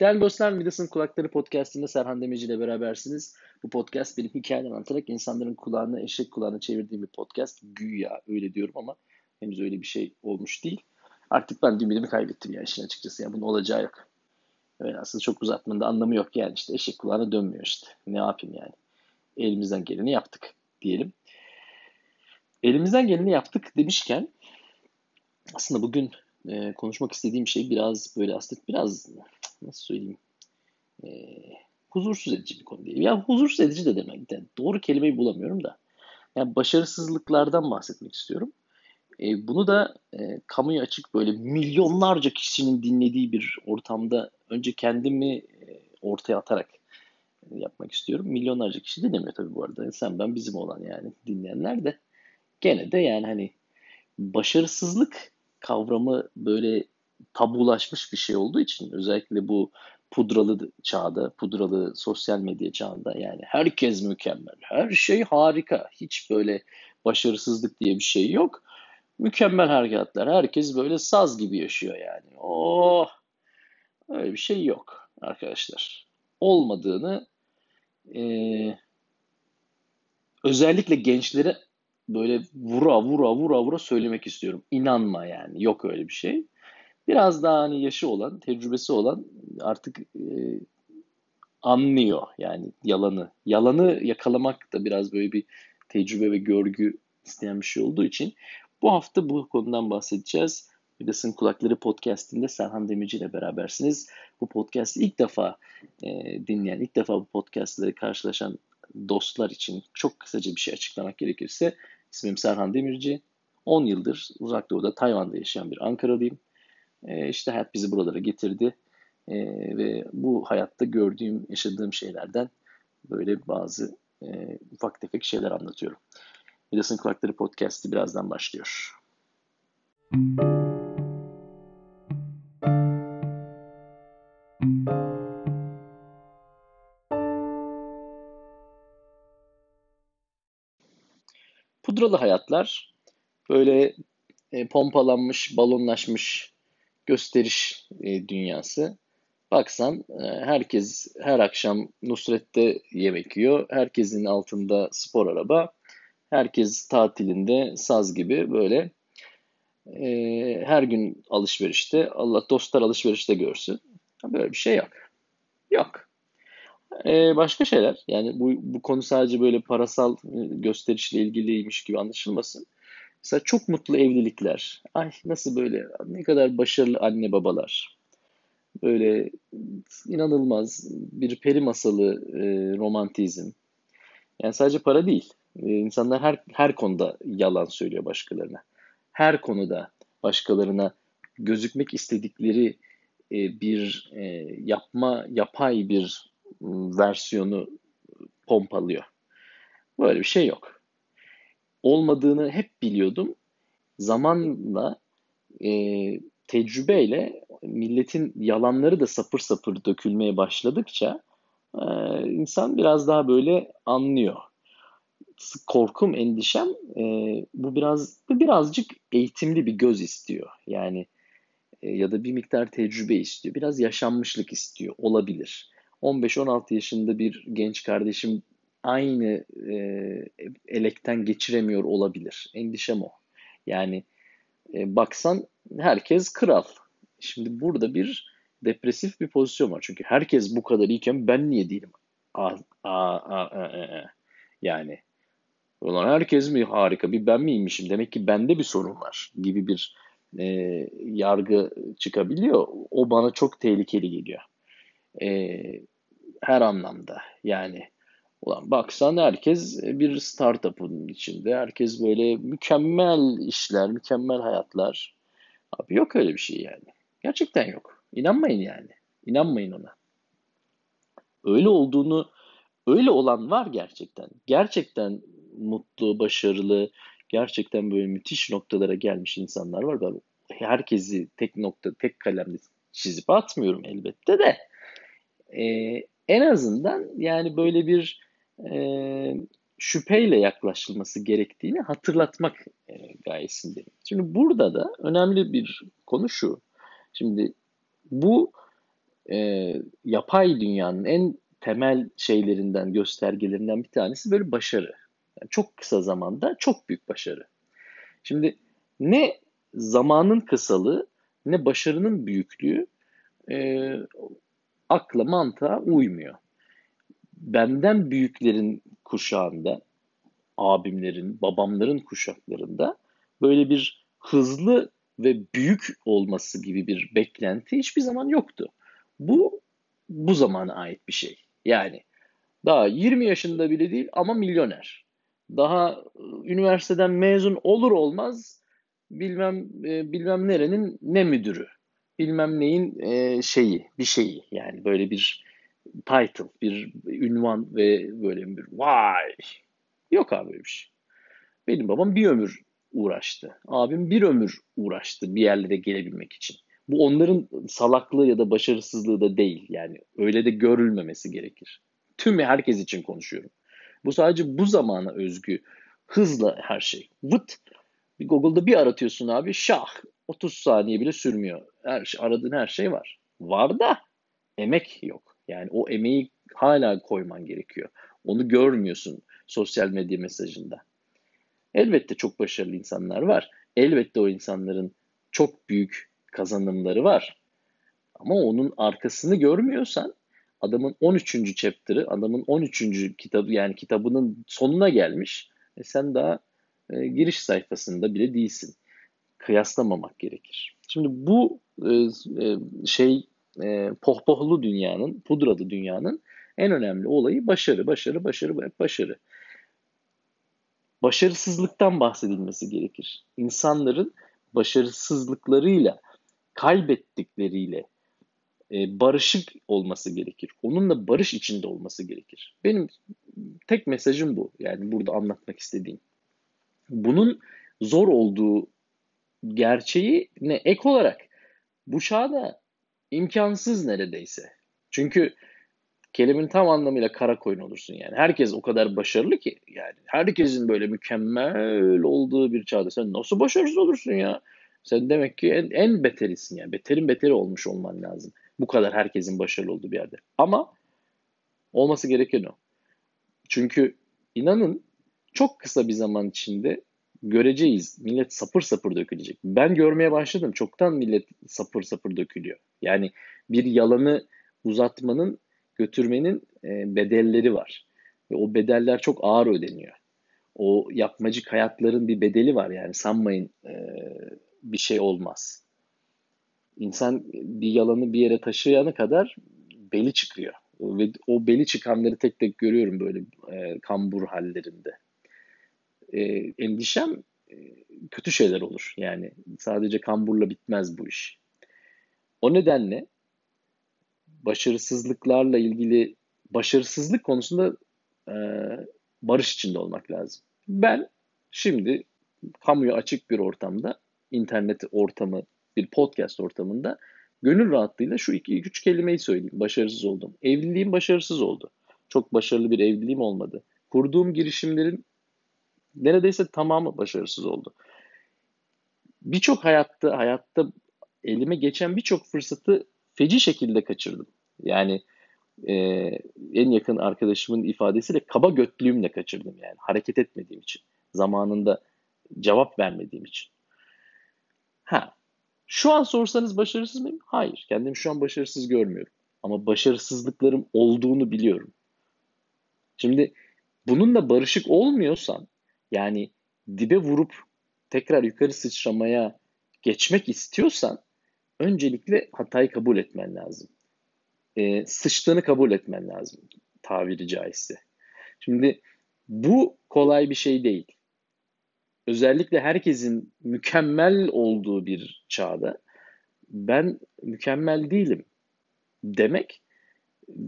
Değerli dostlar, Midas'ın Kulakları Podcast'inde Serhan Demirci ile berabersiniz. Bu podcast benim hikayeden anlatarak insanların kulağını eşek kulağına çevirdiğim bir podcast. Güya öyle diyorum ama henüz öyle bir şey olmuş değil. Artık ben ümidimi kaybettim ya işin açıkçası. Yani bunun olacağı yok. Evet, aslında çok uzatmanın da anlamı yok yani işte eşek kulağına dönmüyor işte. Ne yapayım yani. Elimizden geleni yaptık diyelim. Elimizden geleni yaptık demişken aslında bugün e, konuşmak istediğim şey biraz böyle aslında biraz nasıl söyleyeyim e, huzursuz edici bir konu değil. Ya huzursuz edici de demek de doğru kelimeyi bulamıyorum da. Yani başarısızlıklardan bahsetmek istiyorum. E, bunu da e, kamuya açık böyle milyonlarca kişinin dinlediği bir ortamda önce kendimi e, ortaya atarak yapmak istiyorum. Milyonlarca kişi dinlemiyor tabii bu arada. Sen ben bizim olan yani dinleyenler de gene de yani hani başarısızlık kavramı böyle tabulaşmış bir şey olduğu için özellikle bu pudralı çağda, pudralı sosyal medya çağında yani herkes mükemmel, her şey harika, hiç böyle başarısızlık diye bir şey yok. Mükemmel hareketler, herkes böyle saz gibi yaşıyor yani. Oh, öyle bir şey yok arkadaşlar. Olmadığını e, özellikle gençlere böyle vura vura vura vura söylemek istiyorum. İnanma yani. Yok öyle bir şey. Biraz daha hani yaşı olan, tecrübesi olan artık e, anlıyor yani yalanı. Yalanı yakalamak da biraz böyle bir tecrübe ve görgü isteyen bir şey olduğu için bu hafta bu konudan bahsedeceğiz. Midas'ın Kulakları podcastinde Serhan Demirci ile berabersiniz. Bu podcast'i ilk defa e, dinleyen, ilk defa bu podcast'ları karşılaşan dostlar için çok kısaca bir şey açıklamak gerekirse İsmim Serhan Demirci. 10 yıldır uzak doğuda Tayvan'da yaşayan bir Ankaralıyım. E, işte hayat bizi buralara getirdi. E, ve bu hayatta gördüğüm, yaşadığım şeylerden böyle bazı e, ufak tefek şeyler anlatıyorum. Midas'ın Kulakları Podcast'i birazdan başlıyor. pudralı hayatlar böyle e, pompalanmış, balonlaşmış gösteriş e, dünyası. Baksan e, herkes her akşam Nusret'te yemek yiyor. Herkesin altında spor araba. Herkes tatilinde saz gibi böyle e, her gün alışverişte. Allah dostlar alışverişte görsün. Böyle bir şey yok. Yok. Ee, başka şeyler yani bu, bu konu sadece böyle parasal e, gösterişle ilgiliymiş gibi anlaşılmasın. Mesela çok mutlu evlilikler. Ay nasıl böyle ne kadar başarılı anne babalar. Böyle inanılmaz bir peri masalı e, romantizm. Yani sadece para değil. E, insanlar her, her konuda yalan söylüyor başkalarına. Her konuda başkalarına gözükmek istedikleri e, bir e, yapma, yapay bir versiyonu pompalıyor. Böyle bir şey yok. Olmadığını hep biliyordum. Zamanla e, tecrübeyle milletin yalanları da sapır sapır dökülmeye başladıkça e, insan biraz daha böyle anlıyor. Korkum, endişem e, bu biraz birazcık eğitimli bir göz istiyor. Yani e, ya da bir miktar tecrübe istiyor. Biraz yaşanmışlık istiyor. Olabilir. 15-16 yaşında bir genç kardeşim aynı e, elekten geçiremiyor olabilir. Endişem o. Yani e, baksan herkes kral. Şimdi burada bir depresif bir pozisyon var. Çünkü herkes bu kadar iyiken ben niye değilim? A, a, a, a, a. Yani Ulan herkes mi harika bir ben miymişim demek ki bende bir sorun var gibi bir e, yargı çıkabiliyor. O bana çok tehlikeli geliyor. E, her anlamda. Yani ulan baksan herkes bir startup'ın içinde. Herkes böyle mükemmel işler, mükemmel hayatlar. Abi yok öyle bir şey yani. Gerçekten yok. İnanmayın yani. İnanmayın ona. Öyle olduğunu, öyle olan var gerçekten. Gerçekten mutlu, başarılı, gerçekten böyle müthiş noktalara gelmiş insanlar var. Ben herkesi tek nokta, tek kalemde çizip atmıyorum elbette de. Ee, en azından yani böyle bir e, şüpheyle yaklaşılması gerektiğini hatırlatmak e, gayesindeyim. Şimdi burada da önemli bir konu şu. Şimdi bu e, yapay dünyanın en temel şeylerinden, göstergelerinden bir tanesi böyle başarı. Yani çok kısa zamanda çok büyük başarı. Şimdi ne zamanın kısalığı ne başarının büyüklüğü e, akla mantığa uymuyor. Benden büyüklerin kuşağında, abimlerin, babamların kuşaklarında böyle bir hızlı ve büyük olması gibi bir beklenti hiçbir zaman yoktu. Bu bu zamana ait bir şey. Yani daha 20 yaşında bile değil ama milyoner. Daha e, üniversiteden mezun olur olmaz bilmem e, bilmem nerenin ne müdürü, bilmem neyin e, şeyi, bir şeyi. Yani böyle bir title, bir ünvan ve böyle bir vay. Yok abi bir şey. Benim babam bir ömür uğraştı. Abim bir ömür uğraştı bir yerlere gelebilmek için. Bu onların salaklığı ya da başarısızlığı da değil. Yani öyle de görülmemesi gerekir. Tüm herkes için konuşuyorum. Bu sadece bu zamana özgü. Hızla her şey. Vıt. Google'da bir aratıyorsun abi. Şah. 30 saniye bile sürmüyor. Her şey, aradığın her şey var. Var da emek yok. Yani o emeği hala koyman gerekiyor. Onu görmüyorsun sosyal medya mesajında. Elbette çok başarılı insanlar var. Elbette o insanların çok büyük kazanımları var. Ama onun arkasını görmüyorsan adamın 13. chapter'ı, adamın 13. kitabı yani kitabının sonuna gelmiş. E sen daha e, giriş sayfasında bile değilsin. Kıyaslamamak gerekir. Şimdi bu e, e, şey e, pohpohlu dünyanın, pudralı dünyanın en önemli olayı başarı, başarı, başarı, başarı başarısızlıktan bahsedilmesi gerekir. İnsanların başarısızlıklarıyla, kaybettikleriyle e, barışık olması gerekir. Onunla barış içinde olması gerekir. Benim tek mesajım bu. Yani burada anlatmak istediğim. Bunun zor olduğu gerçeği ne ek olarak bu çağda imkansız neredeyse. Çünkü kelimenin tam anlamıyla kara koyun olursun yani. Herkes o kadar başarılı ki yani. Herkesin böyle mükemmel olduğu bir çağda sen nasıl başarısız olursun ya? Sen demek ki en, en beterisin yani. Beterin beteri olmuş olman lazım. Bu kadar herkesin başarılı olduğu bir yerde. Ama olması gereken o. Çünkü inanın çok kısa bir zaman içinde göreceğiz. Millet sapır sapır dökülecek. Ben görmeye başladım. Çoktan millet sapır sapır dökülüyor. Yani bir yalanı uzatmanın götürmenin e, bedelleri var. Ve o bedeller çok ağır ödeniyor. O yapmacık hayatların bir bedeli var yani sanmayın e, bir şey olmaz. İnsan bir yalanı bir yere taşıyana kadar beli çıkıyor. Ve o beli çıkanları tek tek görüyorum böyle e, kambur hallerinde. E, endişem e, kötü şeyler olur. Yani sadece kamburla bitmez bu iş. O nedenle başarısızlıklarla ilgili başarısızlık konusunda e, barış içinde olmak lazım. Ben şimdi kamuya açık bir ortamda, internet ortamı, bir podcast ortamında gönül rahatlığıyla şu iki üç kelimeyi söyleyeyim. Başarısız oldum. Evliliğim başarısız oldu. Çok başarılı bir evliliğim olmadı. Kurduğum girişimlerin neredeyse tamamı başarısız oldu. Birçok hayatta hayatta elime geçen birçok fırsatı feci şekilde kaçırdım. Yani e, en yakın arkadaşımın ifadesiyle kaba götlüğümle kaçırdım yani. Hareket etmediğim için. Zamanında cevap vermediğim için. Ha, şu an sorsanız başarısız mıyım? Hayır. Kendimi şu an başarısız görmüyorum. Ama başarısızlıklarım olduğunu biliyorum. Şimdi bununla barışık olmuyorsan yani dibe vurup tekrar yukarı sıçramaya geçmek istiyorsan öncelikle hatayı kabul etmen lazım. E, sıçtığını kabul etmen lazım tabiri caizse. Şimdi bu kolay bir şey değil. Özellikle herkesin mükemmel olduğu bir çağda ben mükemmel değilim demek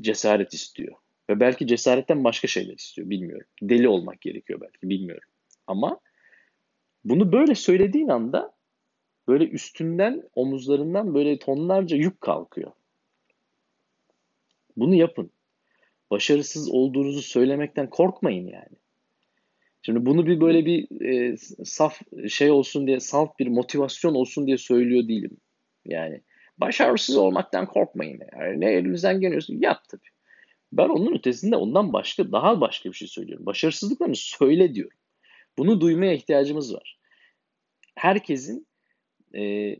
cesaret istiyor. Ve belki cesaretten başka şeyler istiyor bilmiyorum. Deli olmak gerekiyor belki bilmiyorum. Ama bunu böyle söylediğin anda böyle üstünden, omuzlarından böyle tonlarca yük kalkıyor. Bunu yapın. Başarısız olduğunuzu söylemekten korkmayın yani. Şimdi bunu bir böyle bir e, saf şey olsun diye, salt bir motivasyon olsun diye söylüyor değilim. Yani Başarısız olmaktan korkmayın. Yani ne elinizden geliyorsa yap tabii. Ben onun ötesinde ondan başka, daha başka bir şey söylüyorum. Başarısızlıklarını söyle diyorum. Bunu duymaya ihtiyacımız var. Herkesin e,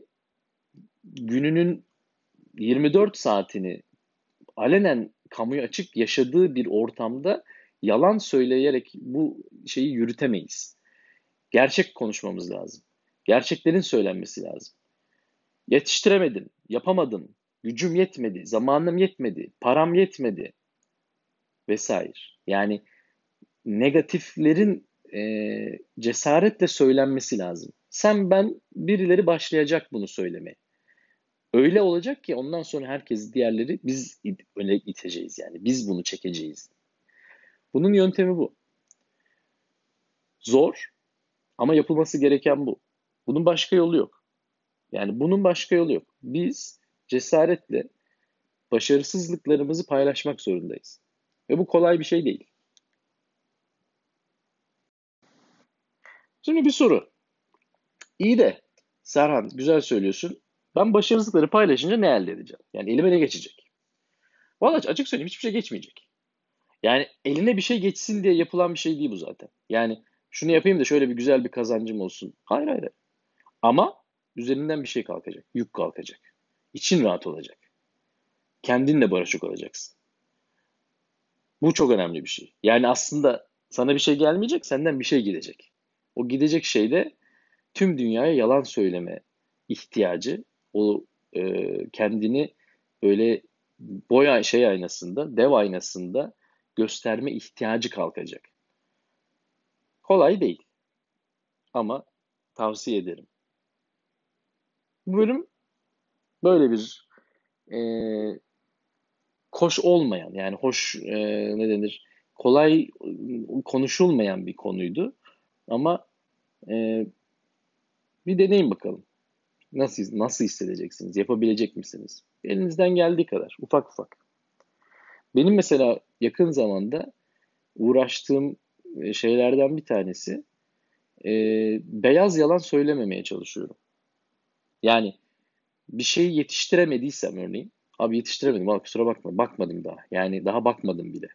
gününün 24 saatini alenen kamuya açık yaşadığı bir ortamda yalan söyleyerek bu şeyi yürütemeyiz. Gerçek konuşmamız lazım. Gerçeklerin söylenmesi lazım. Yetiştiremedim, yapamadım, gücüm yetmedi, zamanım yetmedi, param yetmedi vesaire. Yani negatiflerin e, cesaretle söylenmesi lazım. Sen ben birileri başlayacak bunu söylemeye. Öyle olacak ki ondan sonra herkes diğerleri biz öyle iteceğiz yani. Biz bunu çekeceğiz. Bunun yöntemi bu. Zor ama yapılması gereken bu. Bunun başka yolu yok. Yani bunun başka yolu yok. Biz cesaretle başarısızlıklarımızı paylaşmak zorundayız. Ve bu kolay bir şey değil. Şimdi bir soru. İyi de Serhan güzel söylüyorsun. Ben başarısızlıkları paylaşınca ne elde edeceğim? Yani elime ne geçecek? Valla açık söyleyeyim hiçbir şey geçmeyecek. Yani eline bir şey geçsin diye yapılan bir şey değil bu zaten. Yani şunu yapayım da şöyle bir güzel bir kazancım olsun. Hayır hayır. Ama üzerinden bir şey kalkacak. Yük kalkacak. İçin rahat olacak. Kendinle barışık olacaksın. Bu çok önemli bir şey. Yani aslında sana bir şey gelmeyecek, senden bir şey gidecek. O gidecek şey de tüm dünyaya yalan söyleme ihtiyacı. O e, kendini böyle boy şey aynasında, dev aynasında gösterme ihtiyacı kalkacak. Kolay değil. Ama tavsiye ederim. Bu bölüm böyle bir e, hoş olmayan yani hoş e, ne denir kolay konuşulmayan bir konuydu. Ama e, bir deneyin bakalım. Nasıl nasıl hissedeceksiniz? Yapabilecek misiniz? Elinizden geldiği kadar ufak ufak. Benim mesela yakın zamanda uğraştığım e, şeylerden bir tanesi e, beyaz yalan söylememeye çalışıyorum. Yani bir şeyi yetiştiremediysem örneğin abi yetiştiremedim abi kusura bakma bakmadım daha. Yani daha bakmadım bile.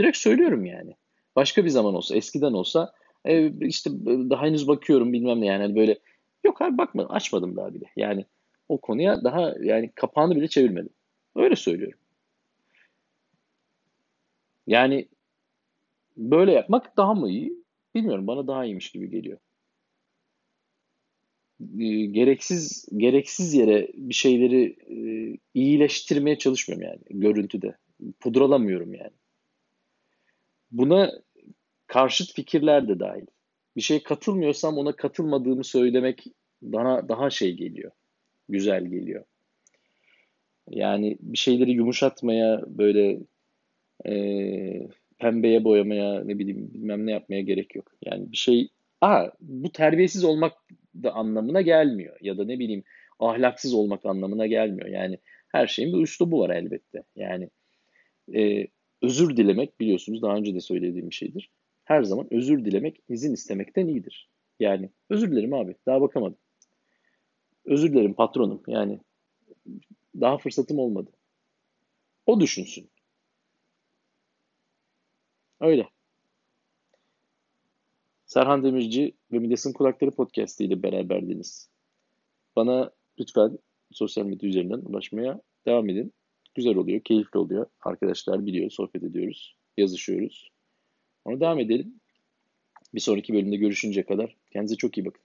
Direkt söylüyorum yani. Başka bir zaman olsa eskiden olsa e, işte daha henüz bakıyorum bilmem ne yani hani böyle yok abi bakmadım açmadım daha bile. Yani o konuya daha yani kapağını bile çevirmedim. Öyle söylüyorum. Yani böyle yapmak daha mı iyi? Bilmiyorum bana daha iyiymiş gibi geliyor. E, gereksiz gereksiz yere bir şeyleri e, iyileştirmeye çalışmıyorum yani görüntüde. Pudralamıyorum yani. Buna karşıt fikirler de dahil. Bir şey katılmıyorsam ona katılmadığımı söylemek bana daha şey geliyor. Güzel geliyor. Yani bir şeyleri yumuşatmaya böyle e, pembeye boyamaya ne bileyim bilmem ne yapmaya gerek yok. Yani bir şey Aa, bu terbiyesiz olmak da anlamına gelmiyor. Ya da ne bileyim ahlaksız olmak anlamına gelmiyor. Yani her şeyin bir üslubu var elbette. Yani e, özür dilemek biliyorsunuz daha önce de söylediğim bir şeydir. Her zaman özür dilemek izin istemekten iyidir. Yani özür dilerim abi daha bakamadım. Özür dilerim patronum yani daha fırsatım olmadı. O düşünsün. Öyle. Serhan Demirci ve Midyas'ın Kulakları Podcast ile beraberdiniz. Bana lütfen sosyal medya üzerinden ulaşmaya devam edin. Güzel oluyor, keyifli oluyor. Arkadaşlar biliyor, sohbet ediyoruz, yazışıyoruz. Ona devam edelim. Bir sonraki bölümde görüşünceye kadar kendinize çok iyi bakın.